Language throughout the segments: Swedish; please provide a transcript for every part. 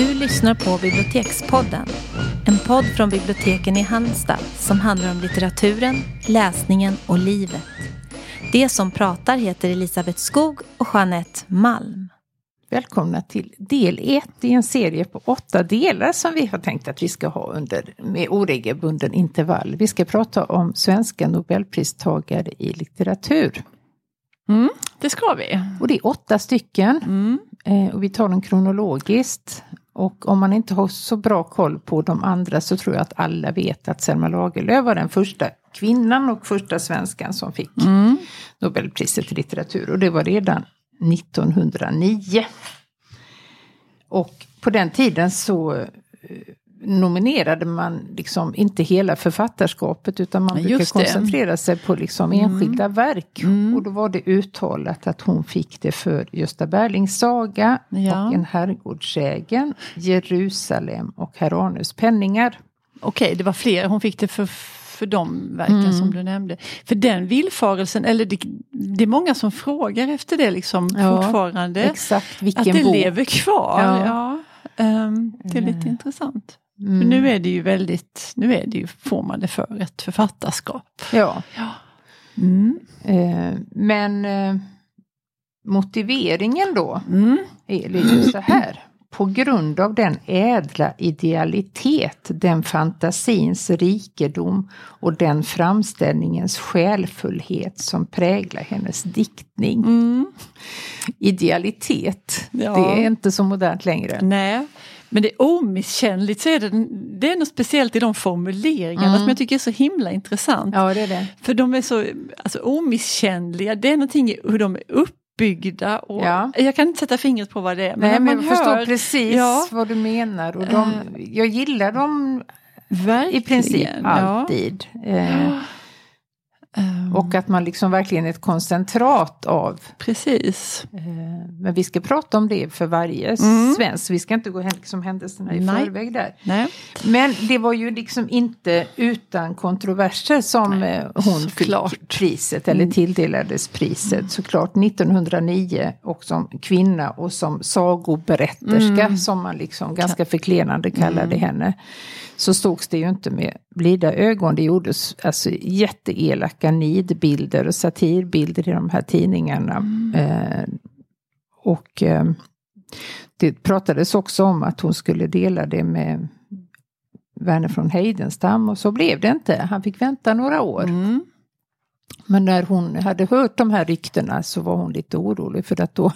Du lyssnar på Bibliotekspodden. En podd från biblioteken i Halmstad som handlar om litteraturen, läsningen och livet. Det som pratar heter Elisabeth Skog och Jeanette Malm. Välkomna till del 1 i en serie på åtta delar som vi har tänkt att vi ska ha under med oregelbunden intervall. Vi ska prata om svenska nobelpristagare i litteratur. Mm, det ska vi. Och det är åtta stycken. Mm. Eh, och vi tar dem kronologiskt. Och om man inte har så bra koll på de andra så tror jag att alla vet att Selma Lagerlöf var den första kvinnan och första svenskan som fick Mm. Nobelpriset i litteratur. Och det var redan 1909. Och på den tiden så eh, nominerade man liksom inte hela författarskapet utan man brukar koncentrera sig på liksom enskilda verk. Mm. Och då var det uttalat att hon fick det för Gösta Berlings saga Ja. och En herrgårdsägen, Jerusalem och Herranus penningar. Okej, det var fler. Hon fick det för, för de verken Mm. som du nämnde. För den villfarelsen, eller det, det är många som frågar efter det liksom Ja, fortfarande. Exakt vilken Att det bok. lever kvar. Ja. Ja. ehm, det är lite Eh. intressant. Mm. För nu är det ju väldigt, nu är det ju, får man det för ett författarskap. Ja. Mm. Eh, men eh, motiveringen då Mm. är ju så här. På grund av den ädla idealitet, den fantasins rikedom och den framställningens själfullhet som präglar hennes diktning. Mm. Idealitet, Ja. det är inte så modernt längre. Nej, men det är omisskännligt så är det, det är något speciellt i de formuleringarna Mm. som jag tycker är så himla intressant. Ja, det är det. För de är så alltså, omisskännliga, det är någonting i hur de är uppbyggda. Och Ja. Jag kan inte sätta fingret på vad det är. Men Nej, men jag förstår hör, precis Ja. vad du menar. Och de, jag gillar dem verkligen, i princip ja. alltid. Eh, Ehm, Och att man liksom verkligen är ett koncentrat av. Precis. Eh, men vi ska prata om det för varje Mm. svensk. Vi ska inte gå liksom händelserna i Nej. förväg där. Nej. Men det var ju liksom inte utan kontroverser som eh, hon såklart. fick priset eller tilldelades priset. Såklart 1909 och som kvinna och som sagoberätterska Mm. som man liksom ganska förklenande kallade henne. Så sågs det ju inte med blida ögon. Det gjordes alltså jätteelaka nidbilder och satirbilder i de här tidningarna. Eh, och eh, det pratades också om att hon skulle dela det med Verner från Heidenstam och så blev det inte. Han fick vänta några år. Mm. Men när hon hade hört de här ryktena så var hon lite orolig för att då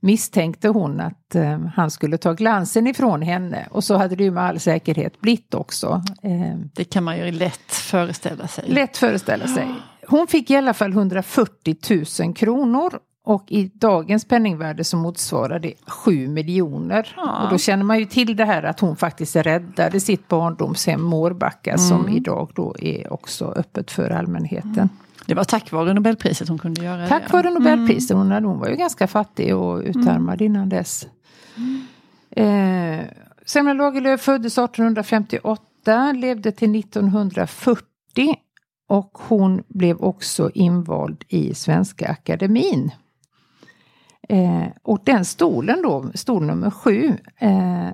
misstänkte hon att eh, han skulle ta glansen ifrån henne. Och så hade det ju med all säkerhet blivit också. Eh, Det kan man ju lätt föreställa sig. lätt föreställa sig. Hon fick i alla fall 140 000 kronor. Och i dagens penningvärde så motsvarar det 7 miljoner. Ja. Och då känner man ju till det här att hon faktiskt räddade sitt barndomshem Mårbacka som idag då är också öppet för allmänheten. Det var tack vare Nobelpriset hon kunde göra Tack det. vare Nobelpriset. Hon, hade- hon var ju ganska fattig och utarmad innan dess. Eh, Selma Lagerlöf föddes 1858, levde till 1940 och hon blev också invald i Svenska Akademin. Eh, och den stolen då, stol nummer sju, eh,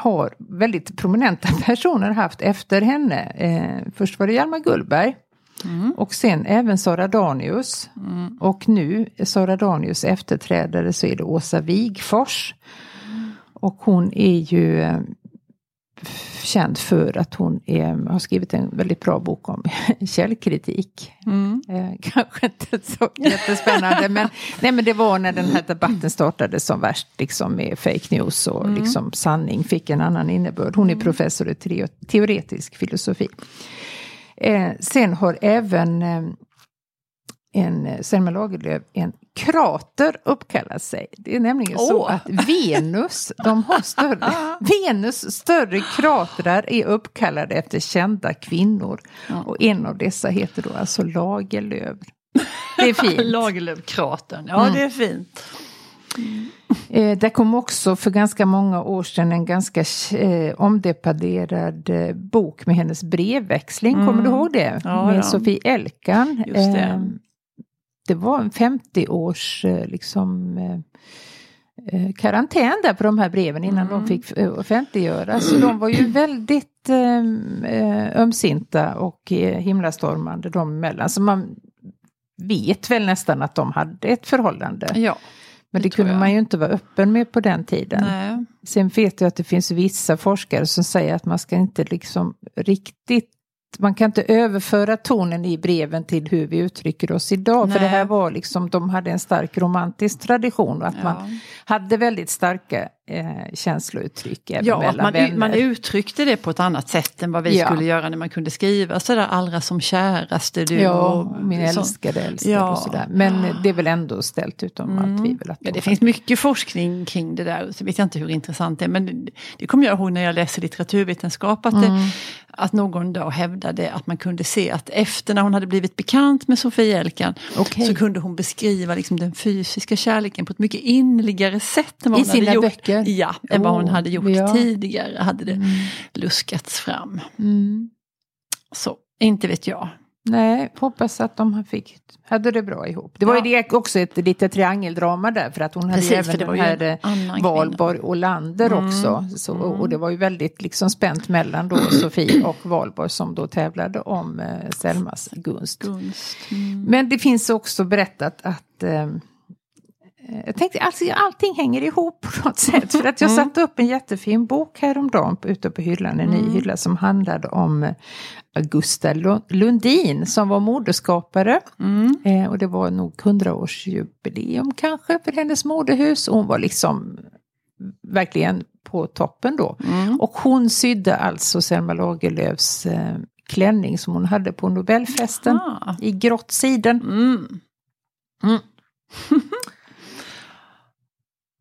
har väldigt prominenta personer haft efter henne. Eh, först var det Hjalmar Gullberg. Mm. Och sen även Sara Danius. Mm. Och nu Sara Danius efterträdare så är det Åsa Wigfors. Och hon är ju eh, känd för att hon är, har skrivit en väldigt bra bok om källkritik. Mm. Eh, kanske inte så jättespännande men, nej, men det var när den här debatten startade som värst liksom med fake news och Mm. liksom sanning fick en annan innebörd. Hon är professor i teo- teoretisk filosofi. Eh, sen har även eh, en eh, Selma Lagerlöf en krater uppkallat sig. Det är nämligen så Åh. att Venus, de har större, Venus större kratrar är uppkallade efter kända kvinnor. Ja. Och en av dessa heter då alltså Lagerlöf. Det är fint. Lagerlöfkratern, ja Mm. det är fint. Eh, det kom också för ganska många år sedan en ganska eh, omdebatterad eh, bok med hennes brevväxling. Mm. Kommer du ihåg det? Ja, med ja. Sofie Elkan. Det. Eh, det var en 50-års eh, liksom, eh, karantän där på de här breven innan Mm. de fick offentliggöras. Så de var ju väldigt eh, eh, ömsinta och himlastormande de emellan. Så man vet väl nästan att de hade ett förhållande. Ja. Men det det kunde jag. man ju inte vara öppen med på den tiden. Nej. Sen vet jag att det finns vissa forskare som säger att man ska inte liksom riktigt man kan inte överföra tonen i breven till hur vi uttrycker oss idag. För det Nej. här var liksom, de hade en stark romantisk tradition och att man Ja. hade väldigt starka eh, känslouttryck Ja, man, vänner. man uttryckte det på ett annat sätt än vad vi Ja. skulle göra när man kunde skriva sådär allra som käraste du. ja, och min så. älskade älskade Ja. och sådär. Men det är väl ändå ställt utom allt tvivel. Att Ja, de det finns hade- mycket forskning kring det där, så vet jag inte hur intressant det är. Men det, kommer jag ihåg när jag läste litteraturvetenskap, att, Mm. det, att någon då hävdade att man kunde se att efter när hon hade blivit bekant med Sofie Elkan Okej. så kunde hon beskriva liksom den fysiska kärleken på ett mycket innerligare sätt än vad I hon hade sina gjort. böcker? Ja, än vad hon Oh, hade gjort ja. tidigare hade det luskats fram. Mm. Så, inte vet jag. Nej, hoppas att de fick, hade det bra ihop. Det var Ja. ju det också ett litet triangeldrama där för att hon Precis, hade även det den här. Valborg och Lander Mm. också. Så, och det var ju väldigt liksom spänt mellan då Sofie och Valborg som då tävlade om eh, Selmas gunst. Gunst. Mm. Men det finns också berättat att eh, jag tänkte alltså, allting hänger ihop på något sätt. För att jag Mm. satte upp en jättefin bok häromdagen ute på hyllan, en Mm. ny hylla som handlade om eh, Augusta Lu- Lundin som var modeskapare. Mm. Eh, och det var nog 100-årsjubileum kanske för hennes modehus. Och hon var liksom verkligen på toppen då. Mm. Och hon sydde alltså Selma Lagerlöfs eh, klänning som hon hade på Nobelfesten Ah. i grått siden. Mm.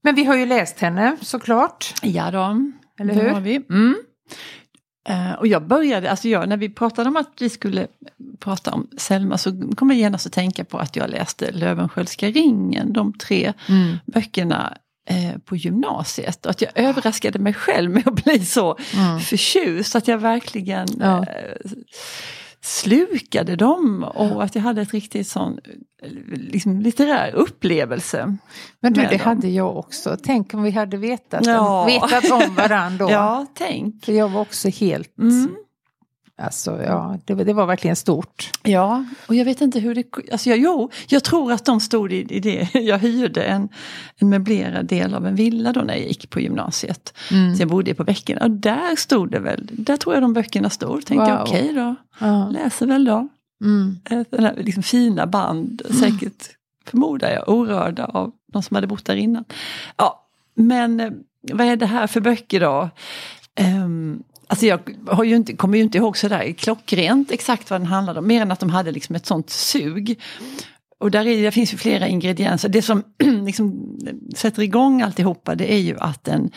Men vi har ju läst henne såklart. Ja då, Eller hur? har vi. Mm. Eh, och jag började, alltså jag, när vi pratade om att vi skulle prata om Selma så kom jag genast att tänka på att jag läste Löwenskiöldska ringen, de tre böckerna eh, på gymnasiet. Och att jag överraskade mig själv med att bli så Mm. förtjust att jag verkligen Ja. eh, slukade dem och att jag hade ett riktigt sån liksom, litterär upplevelse. Men du, det dem. hade jag också. Tänk om vi hade vetat, Ja. vetat om varandra då. Ja, tänk. För jag var också helt... Mm. Alltså, ja, det, var- det var verkligen stort. Ja, och jag vet inte hur det... Alltså jag, jo, jag tror att de stod i, i det. Jag hyrde en, en möblerad del av en villa då när jag gick på gymnasiet. Så jag bodde på veckorna och där stod det väl, där tror jag de böckerna stod. Tänkte jag Wow. okej då, Ja. läser väl då. Mm. Här liksom fina band, säkert förmodar jag, orörda av de som hade bott där innan. Ja, men eh, vad är det här för böcker då? Um, alltså jag har ju inte, kommer ju inte ihåg sådär klockrent exakt vad den handlade om, mer än att de hade liksom ett sånt sug. Och där, är, det finns ju flera ingredienser. Det som liksom sätter igång alltihopa det är ju att en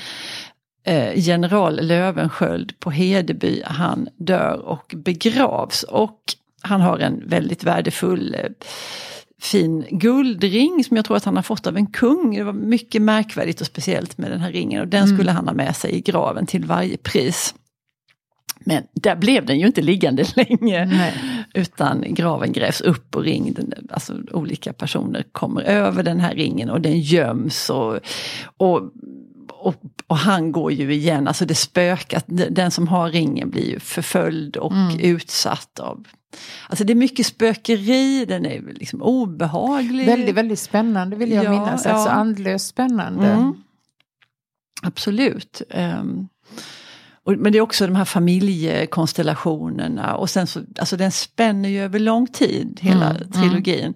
eh, general Löwensköld på Hedeby, han dör och begravs. Och han har en väldigt värdefull eh, fin guldring som jag tror att han har fått av en kung. Det var mycket märkvärdigt och speciellt med den här ringen och den skulle han ha med sig i graven till varje pris. Men där blev den ju inte liggande länge. Nej. Utan graven grävs upp och ring, den, alltså olika personer kommer över den här ringen och den göms. Och, och, och, och han går ju igen, alltså det spökat, den som har ringen blir ju förföljd och utsatt av Alltså det är mycket spökeri, den är liksom obehaglig. Väldigt, väldigt spännande vill jag Ja, minnas. ja. Alltså andlöst spännande. Mm. Absolut. Ehm, och, men det är också de här familjekonstellationerna och sen så, alltså den spänner ju över lång tid, hela Mm, trilogin.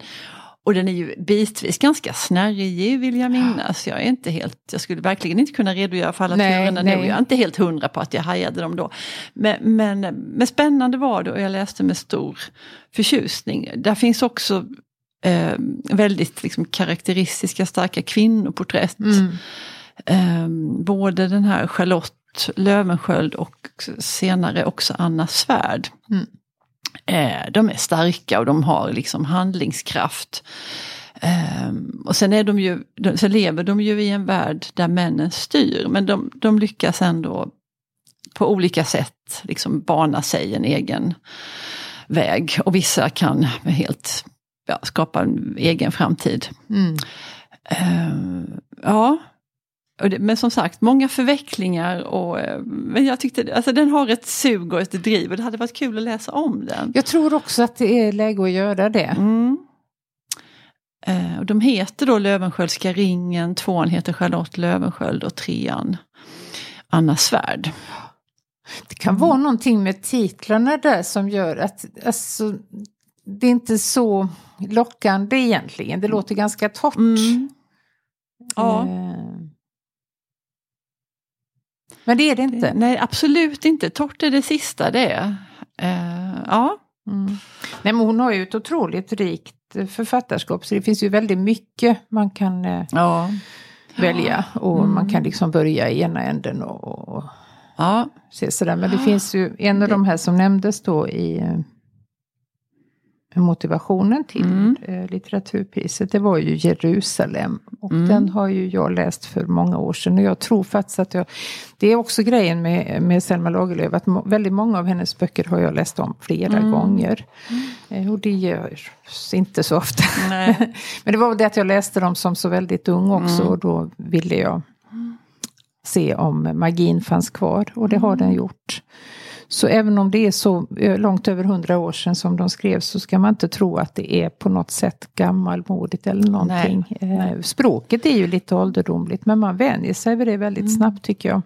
Och den är ju bitvis ganska snärjig vill jag minnas. Jag är inte helt, jag skulle verkligen inte kunna redogöra för alla Nej, turerna nu. Jag är inte helt hundra på att jag hajade dem då. Men, men, men spännande var det och jag läste med stor förtjusning. Där finns också eh, väldigt liksom, karaktäristiska starka kvinnoporträtt. Mm. Eh, både den här Charlotte Löwensköld och senare också Anna Svärd. Mm. Eh, de är starka och de har liksom handlingskraft. Eh, och sen, är de ju, de, sen lever de ju i en värld där männen styr men de, de lyckas ändå på olika sätt liksom bana sig en egen väg. Och vissa kan helt ja, skapa en egen framtid. Mm. Eh, ja, men som sagt, många förvecklingar och eh, men jag tyckte alltså den har ett sug och ett driv och det hade varit kul att läsa om den. Jag tror också att det är läge att göra det. Mm. Eh, och de heter då Lövenskiöldska ringen, tvåan heter Charlotte Lövenskiöld och trean Anna Svärd. Det kan vara någonting med titlarna där som gör att alltså, det är inte så lockande egentligen. Det låter ganska torrt. Mm. Ja. Eh, Men det är det inte. Nej, absolut inte. Torrt är det sista det är. Eh, ja. Mm. Nej, men hon har ju ett otroligt rikt författarskap så det finns ju väldigt mycket man kan eh, ja. välja. Och Mm. man kan liksom börja i ena änden och, och Ja. se sådär. Men det finns ju en av de här som nämndes då i eh, motivationen till Mm. eh, litteraturpriset. Det var ju Jerusalem. Och Mm. den har ju jag läst för många år sedan. Och jag tror faktiskt att jag... Det är också grejen med, med Selma Lagerlöf. Att väldigt många av hennes böcker har jag läst om flera Mm. gånger. Eh, och det görs inte så ofta. Men det var väl det att jag läste dem som så väldigt ung också. Mm. Och då ville jag se om magin fanns kvar. Och det har den Mm. gjort. Så även om det är så eh, långt över hundra år sedan som de skrevs så ska man inte tro att det är på något sätt gammalmodigt eller någonting. Eh, Språket är ju lite ålderdomligt men man vänjer sig vid det väldigt Mm. snabbt tycker jag.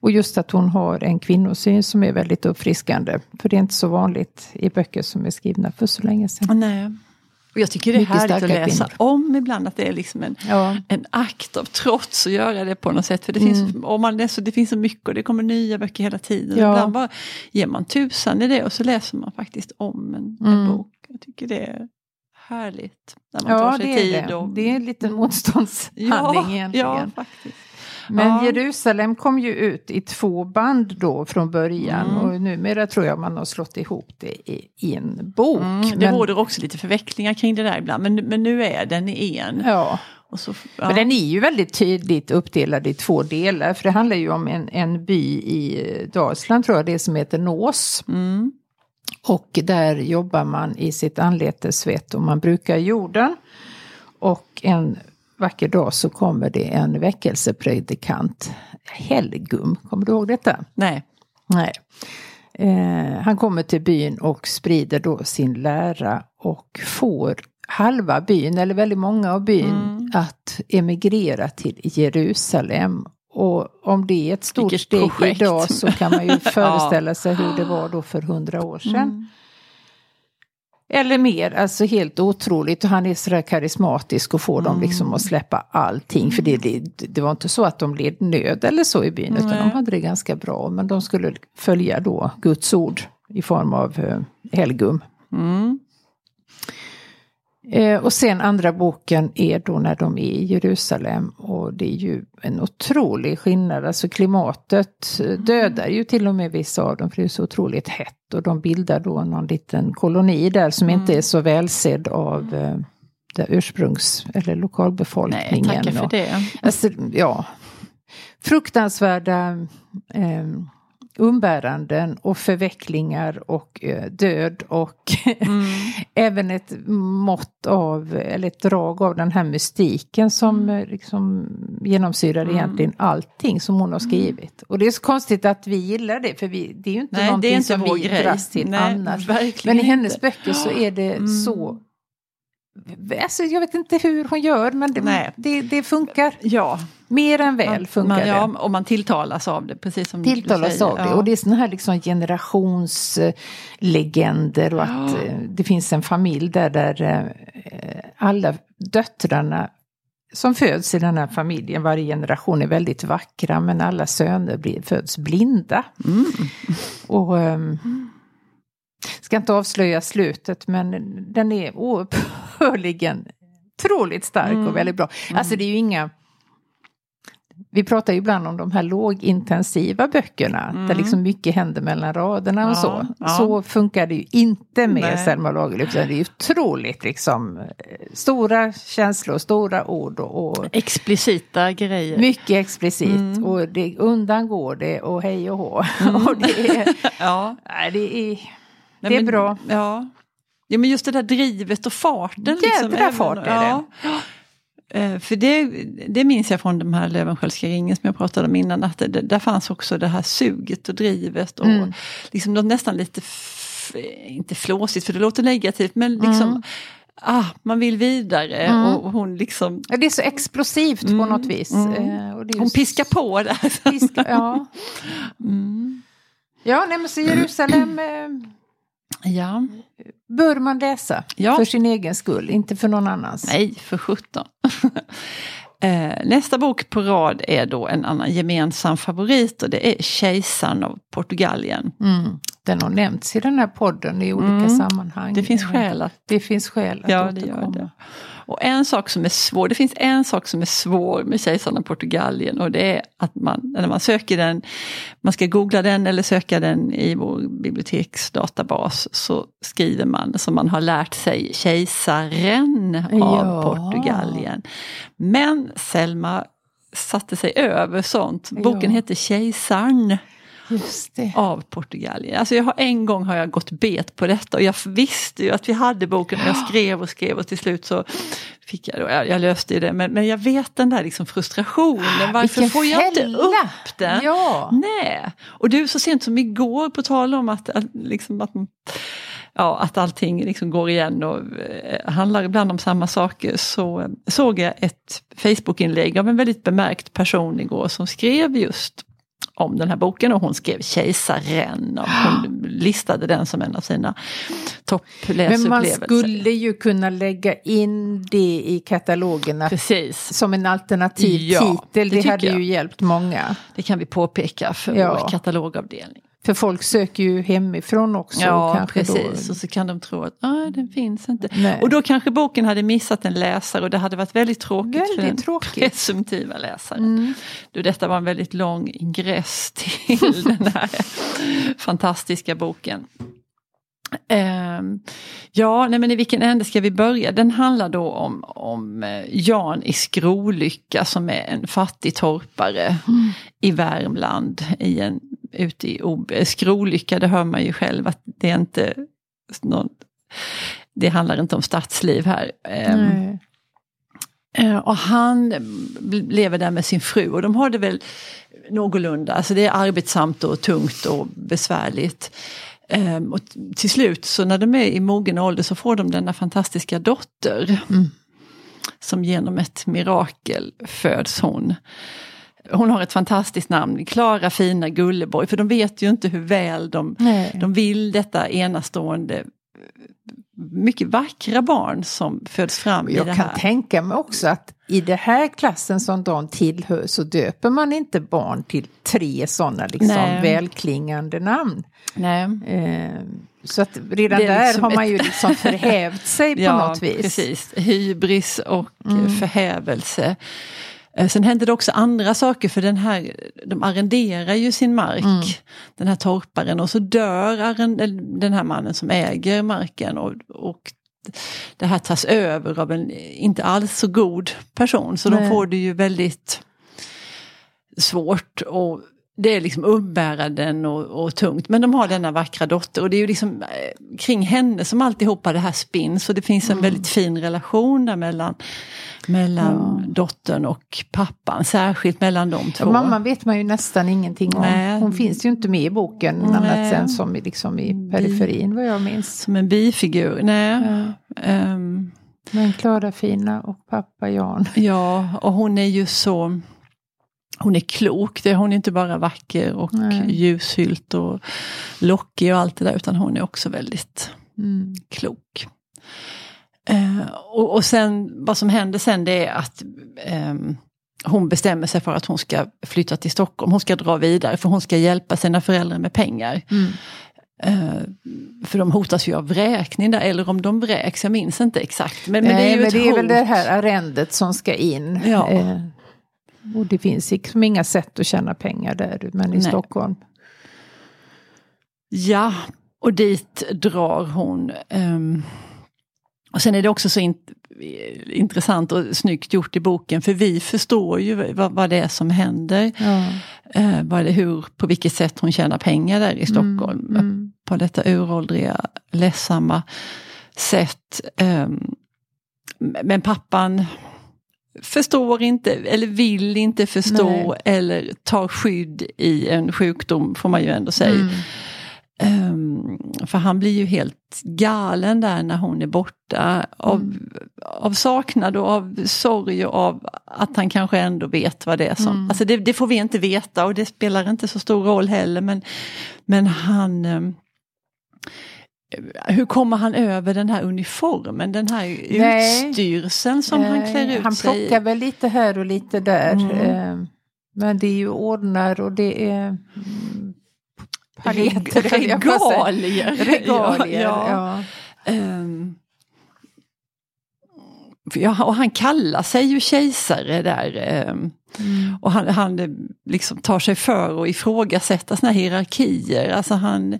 Och just att hon har en kvinnosyn som är väldigt uppfriskande. För det är inte så vanligt i böcker som är skrivna för så länge sedan. Nej. Och jag tycker det är Mycket härligt att läsa kvinnor. om ibland att det är liksom en, Ja. en akt av trots att göra det på något sätt. För det, Mm. finns, om man läser, det finns så mycket och det kommer nya böcker hela tiden. Ja. Ibland bara ger man tusan i det och så läser man faktiskt om en, en Mm. bok. Jag tycker det är härligt. När man tar Ja, sig det tid. är det. Och, Det är en liten motståndshandling egentligen. Ja, faktiskt. Men Ja. Jerusalem kom ju ut i två band då från början. Mm. Och numera tror jag man har slått ihop det i, en bok. Mm, det men, råder också lite förvecklingar kring det där ibland. Men, men nu är den i en. ja. Så, ja. Men den är ju väldigt tydligt uppdelad i två delar. För det handlar ju om en, en by i Dalsland tror jag det som heter Nås. Mm. Och där jobbar man i sitt anletes svett och man brukar jorden. Och en vacker dag så kommer det en väckelsepredikant. Helgum, kommer du ihåg detta? Nej. Nej. Eh, han kommer till byn och sprider då sin lära och får halva byn, eller väldigt många av byn, Mm. att emigrera till Jerusalem. Och om det är ett stort Vilket steg projekt. idag så kan man ju föreställa sig hur det var då för hundra år sedan. Mm. Eller mer, alltså helt otroligt. Och han är sådär karismatisk och får dem Mm. liksom att släppa allting. För det, det, det var inte så att de led nöd eller så i byn, utan Nej. de hade det ganska bra. Men de skulle följa då Guds ord i form av eh, helgum. Mm. Eh, och sen andra boken är då när de är i Jerusalem. Och det är ju en otrolig skillnad. Alltså klimatet eh, dödar ju till och med vissa av dem för det är så otroligt hett. Och de bildar då någon liten koloni där som inte är så välsedd av eh, ursprungs eller lokalbefolkningen. Nej, tackar för det. Alltså, ja. Fruktansvärda eh, umbäranden och förvecklingar och eh, död och Mm. även ett mått av, eller ett drag av den här mystiken som Mm. eh, liksom genomsyrar egentligen allting som hon har skrivit. Och det är så konstigt att vi gillar det, för vi, det är ju inte Nej, någonting inte som vi grej. dras till Nej, annars. Men i hennes böcker så är det Mm. så Alltså, jag vet inte hur hon gör men det, det, det funkar. Ja, Mer än väl funkar man, det. ja, och man tilltalas av det precis som tilltalas du säger. av det. Ja. Och det är sådana här liksom generationslegender och att Ja. eh, det finns en familj där, där eh, alla döttrarna som föds i den här familjen, varje generation är väldigt vackra men alla söner blir, föds blinda. Mm. Och ehm, ska inte avslöja slutet men den är oupphörligen otroligt stark Mm. och väldigt bra. Alltså det är ju inga vi pratar ju ibland om de här lågintensiva böckerna där liksom mycket händer mellan raderna och Ja, så. ja. Så funkar det ju inte med Nej. Selma Lagerlöf. Det är ju otroligt liksom eh, stora känslor, stora ord och, och Explicita grejer. mycket explicit. Mm. Och det undangår det och hej och hå. och det är, Ja. det är, Nej, det är men- bra. Ja. ja, men just det där drivet och farten. liksom, Jädra även- fart är det. ja. Eh, för det, det minns jag från de här Löwenskiöldska ringen som jag pratade om innan, att det, där fanns också det här suget och drivet och Mm. liksom något nästan lite, inte flåsigt för det låter negativt, men liksom Mm. ah, man vill vidare Mm. och hon liksom Ja, det är så explosivt på Mm, något vis. mm. Eh, och det hon piskar på där. Piska, ja. Mm. ja, nej men så Jerusalem eh, Ja, bör man läsa. Ja. För sin egen skull, inte för någon annans. nej för sjutton. Eh, Nästa bok på rad är då en annan gemensam favorit och det är Kejsaren av Portugalien. Mm. Den har nämnts i den här podden i olika Mm. sammanhang. Det finns skäl att Det finns skäl att Ja, det gör återkomma. det. Och en sak som är svår, det finns en sak som är svår med Kejsaren av Portugalien och det är att man, när man söker den, man ska googla den eller söka den i vår biblioteksdatabas så skriver man som man har lärt sig Kejsaren av Ja. Portugalien. Men Selma satte sig över sånt. Boken Ja. heter det. Av Portugalien. Alltså jag har, en gång har jag gått bet på detta och jag visste ju att vi hade boken och jag skrev och skrev och till slut så fick jag, då, jag, jag löste det men, men jag vet den där liksom frustrationen. Varför Vilken får jag inte fälla! upp den? Ja. Nej, och du så sent som igår på tal om att, att, liksom att, ja, att allting liksom går igen och eh, handlar ibland om samma saker så eh, såg jag ett Facebook-inlägg av en väldigt bemärkt person igår som skrev just om den här boken och hon skrev Kejsaren och hon listade den som en av sina Men man toppläsupplevelser. skulle ju kunna lägga in det i katalogerna Precis, som en alternativ Ja, titel. det Det, hade jag. ju hjälpt många. det kan vi påpeka för Ja. vår katalogavdelning. För folk söker ju hemifrån också. Ja, precis. Då. Och så kan de tro att "Nej, den finns inte. Nej. Och då kanske boken hade missat en läsare och det hade varit väldigt tråkigt för Väldigt den tråkigt. presumtiva läsaren. Mm. Du, detta var en väldigt lång ingress till den här fantastiska boken. Ehm, ja, nej men i vilken ände ska vi börja? Den handlar då om, om eh, Jan i Skrolycka som är en fattig torpare i Värmland. I en, ute i Skrolycka, det hör man ju själv att det är inte någon, det handlar inte om stadsliv här. Ehm, Nej. Eh, Och han lever där med sin fru och de har det väl någorlunda, alltså det är arbetsamt och tungt och besvärligt. Ehm, och till slut så när de är i mogen ålder så får de denna fantastiska dotter. Mm. Som genom ett mirakel föds hon. Hon har ett fantastiskt namn, Klara fina Gulleborg, för de vet ju inte hur väl de Nej. de vill detta enastående, mycket vackra barn som föds fram i Jag det kan här. tänka mig också att i den här klassen som de tillhör så döper man inte barn till tre sådana liksom Nej. välklingande namn. Nej. Eh, så att redan Det är där liksom har man ju liksom förhävt sig på något vis. precis. Hybris och Mm. förhävelse. Eh, Sen hände det också andra saker för den här, de arrenderar ju sin mark, Mm. den här torparen och så dör den här mannen som äger marken och, och det här tas över av en inte alls så god person så de Nej. får det ju väldigt svårt och det är liksom umbäranden och, och tungt. Men de har denna vackra dotter och det är ju liksom eh, kring henne som alltihopa det här spinns. Och det finns en Mm. väldigt fin relation där mellan, mellan dottern och pappan. Särskilt mellan de två. Ja, mamman vet man ju nästan ingenting om. Nej. Hon finns ju inte med i boken Nej. annat än som i, liksom i periferin vad jag minns. Som en bifigur. Nej. Ja. Ehm, Men Klara Fina och pappa Jan. ja, och hon är ju så... Hon är klok, det, hon är inte bara vacker och Nej. ljushylt och lockig och allt det där utan hon är också väldigt Mm. klok. Eh, och, och sen vad som händer sen det är att ehm, hon bestämmer sig för att hon ska flytta till Stockholm. Hon ska dra vidare för hon ska hjälpa sina föräldrar med pengar. Mm. Eh, för de hotas ju av vräkning där, eller om de vräks, jag minns inte exakt. Men, men det är ju men ett det är hot. väl det här arrendet som ska in. Ja. Och det finns liksom inga sätt att tjäna pengar där, men i Nej. Stockholm. Ja, och dit drar hon. ehm, och sen är det också så int- intressant och snyggt gjort i boken för vi förstår ju vad, vad det är som händer. Ja. Eh, vad det, hur, på vilket sätt hon tjänar pengar där i Stockholm. Mm. På detta uråldriga, ledsamma sätt. Ehm, men pappan förstår inte eller vill inte förstå Nej. eller tar skydd i en sjukdom får man ju ändå säga. Mm. Ehm, för han blir ju helt galen där när hon är borta. Av, Mm. av saknad och av sorg och av att han kanske ändå vet vad det är som... Mm. Alltså det, det får vi inte veta och det spelar inte så stor roll heller men, men han... ehm, hur kommer han över den här uniformen, den här Nej. utstyrseln som han Eh, klär ut Han sig i? plockar väl lite här och lite där. Mm. Eh, Men det är ju ordnar och det är mm, paletter. Regalier. Regalier, Ja, ja. ja. För ja, och han kallar sig ju kejsare där. ehm, Mm. och han, han eh, liksom tar sig för att ifrågasätta här hierarkier. Alltså han,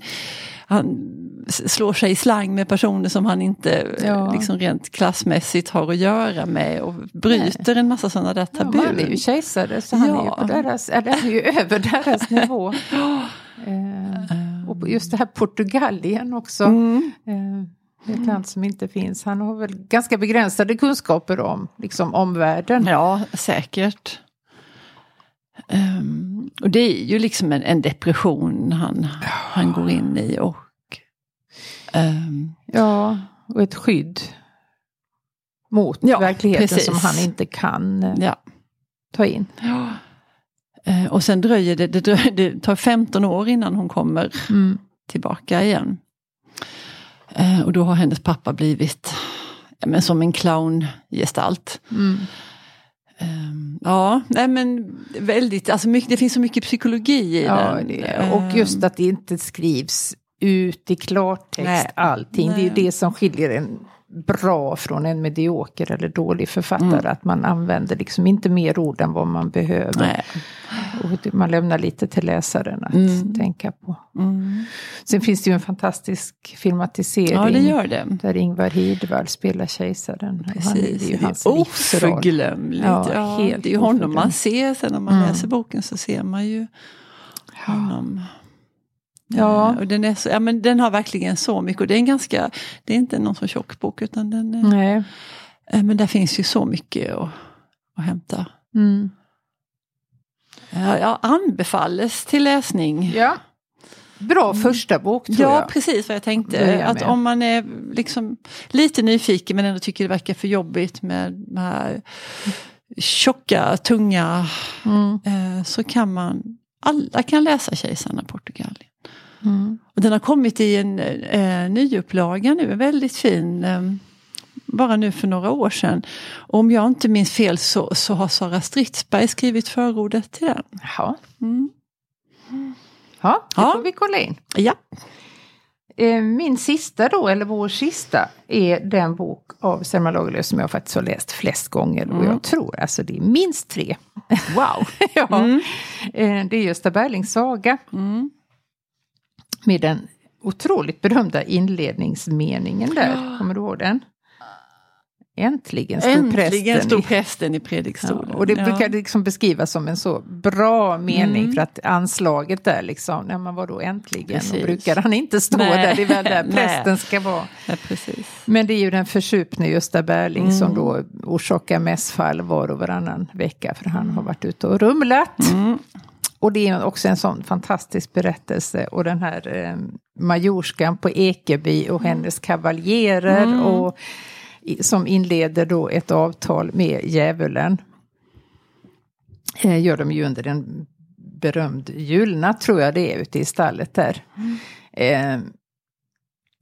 han slår sig i slang med personer som han inte eh, Ja. liksom rent klassmässigt har att göra med och bryter en massa sådana där Ja, tabun. han är ju kejsare så han är ju Ja. på deras, eller är ju över deras nivå. Eh, och just det här Portugalien också. Mm. Eh, ett land som inte finns. Han har väl ganska begränsade kunskaper om liksom, omvärlden. Ja, säkert. Ehm, och det är ju liksom en, en depression han, han går in i och ehm, Ja, och ett skydd mot Ja, verkligheten precis. som han inte kan eh, ja. ta in. Eh, och sen dröjer det, det, dröjer, det tar 15 år innan hon kommer Mm. tillbaka igen. Eh, och då har hennes pappa blivit ja, men som en clowngestalt. Mm. Ehm, ja, nej men väldigt, alltså mycket, det finns så mycket psykologi i Ja, den. och just Ehm, att det inte skrivs ut i klartext Nej. allting. Det är ju Nej. det som skiljer en bra från en medioker eller dålig författare. Mm. Att man använder liksom inte mer ord än vad man behöver. nej. Och det- man lämnar lite till läsaren att Mm. tänka på. Mm. Sen finns det ju en fantastisk filmatisering. Ja, det gör det. Där Ingvar Hirdwall spelar kejsaren. Och han är, det är Precis, ju det är hans livsroll. oförglömligt. Ja, Ja, helt det är ju honom man ser, sen när man Mm. läser boken så ser man ju honom. Ja. Eh, Och den, är så, ja, men den har verkligen så mycket och det är en ganska, det är inte någon så tjock bok utan den Nej. eh, men där finns ju så mycket att, att hämta. Mm. Ja, ja, anbefalles till läsning. Ja. Bra första bok tror Ja, jag. precis vad jag tänkte. Börja Att om man är liksom lite nyfiken men ändå tycker det verkar för jobbigt med de här tjocka, tunga, Mm. eh, så kan man, alla kan läsa Kejsarna Portugalien. Mm. Och den har kommit i en eh, nyupplaga nu, en väldigt fin, eh, bara nu för några år sedan. Och om jag inte minns fel så, så har Sara Stridsberg skrivit förordet till den. Ja. Mm. ja, det Ja. får vi kolla in. Ja. Eh, Min sista då, eller vår sista, är den bok av Selma Lagerlöf som jag faktiskt har läst flest gånger. Och Mm. jag tror alltså det är minst tre. Wow. ja. Mm. Eh, Det är Gösta Berlings saga. Mm. Med den otroligt berömda inledningsmeningen där. Kommer du ihåg den? Äntligen stod Äntligen prästen stod i prästen i predikstolen. Ja, och det Ja. brukar liksom beskrivas som en så bra mening Mm. för att anslaget där liksom, när man var då äntligen, Precis. och brukar han inte stå Nej. där, det är väl där prästen ska vara. Ja, precis. Men det är ju den försupne Gösta Berling Mm. som då orsakar mässfall var och varannan vecka för han har varit ute och rumlat. Mm. Och det är också en sån fantastisk berättelse och den här eh, majorskan på Ekeby och hennes kavaljerer Mm. och som inleder då ett avtal med djävulen. Eh, gör de ju under en berömd julnatt tror jag det är ute i stallet där. Eh,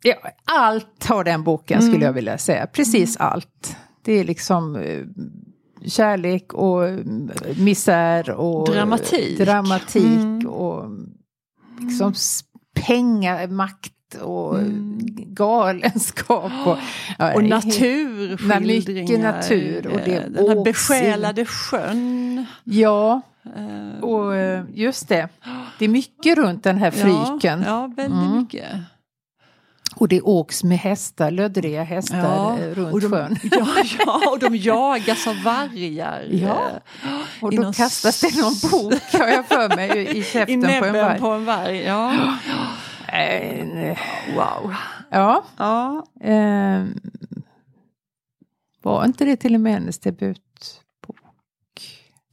ja, allt har den boken skulle Mm. jag vilja säga, precis allt. Det är liksom eh, kärlek och misär och Dramatik. dramatik Mm. och liksom pengar, makt och Mm. galenskap. Och, ja, Och naturskildringar. mycket natur och det eh, Den här besjälade sjön. Ja, eh, och eh, just det. Det är mycket runt den här fryken. Ja, ja väldigt Mm. mycket. Och det åks med hästar, löddriga hästar Ja, eh, runt och de, sjön. Ja, ja, och de jagas av vargar. Ja, eh, Och i då kastas det någon bok, har jag för mig, i I käften på en varg. på en varg. Ja. Eh, Wow. Ja, Ja. eh, var inte det till och med hennes debutbok?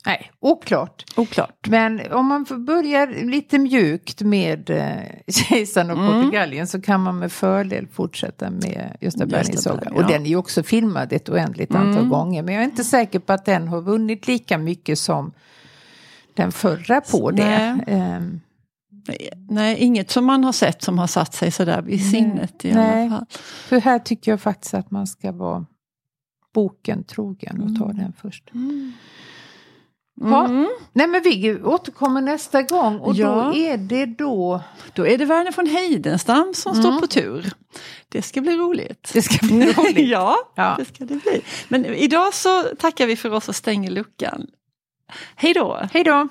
Nej, oklart. Oklart. Men om man får börja lite mjukt med eh, Kejsaren och Mm. Portugalien så kan man med fördel fortsätta med Gösta Berlings saga. Och ja. den är ju också filmad ett oändligt antal Mm. gånger. Men jag är inte säker på att den har vunnit lika mycket som den förra på det. Nej. Ehm, Nej, inget som man har sett som har satt sig sådär i sinnet i Nej. alla fall. för här tycker jag faktiskt att man ska vara boken trogen och ta den först. Ja. Mm. Nej men vi återkommer nästa gång och Ja. då är det då Då är det Verner von Heidenstam som Mm. står på tur. Det ska bli roligt. det ska bli roligt. ja, Ja. det ska det bli. Men idag så tackar vi för oss och stänger luckan. Hej då! Hej då!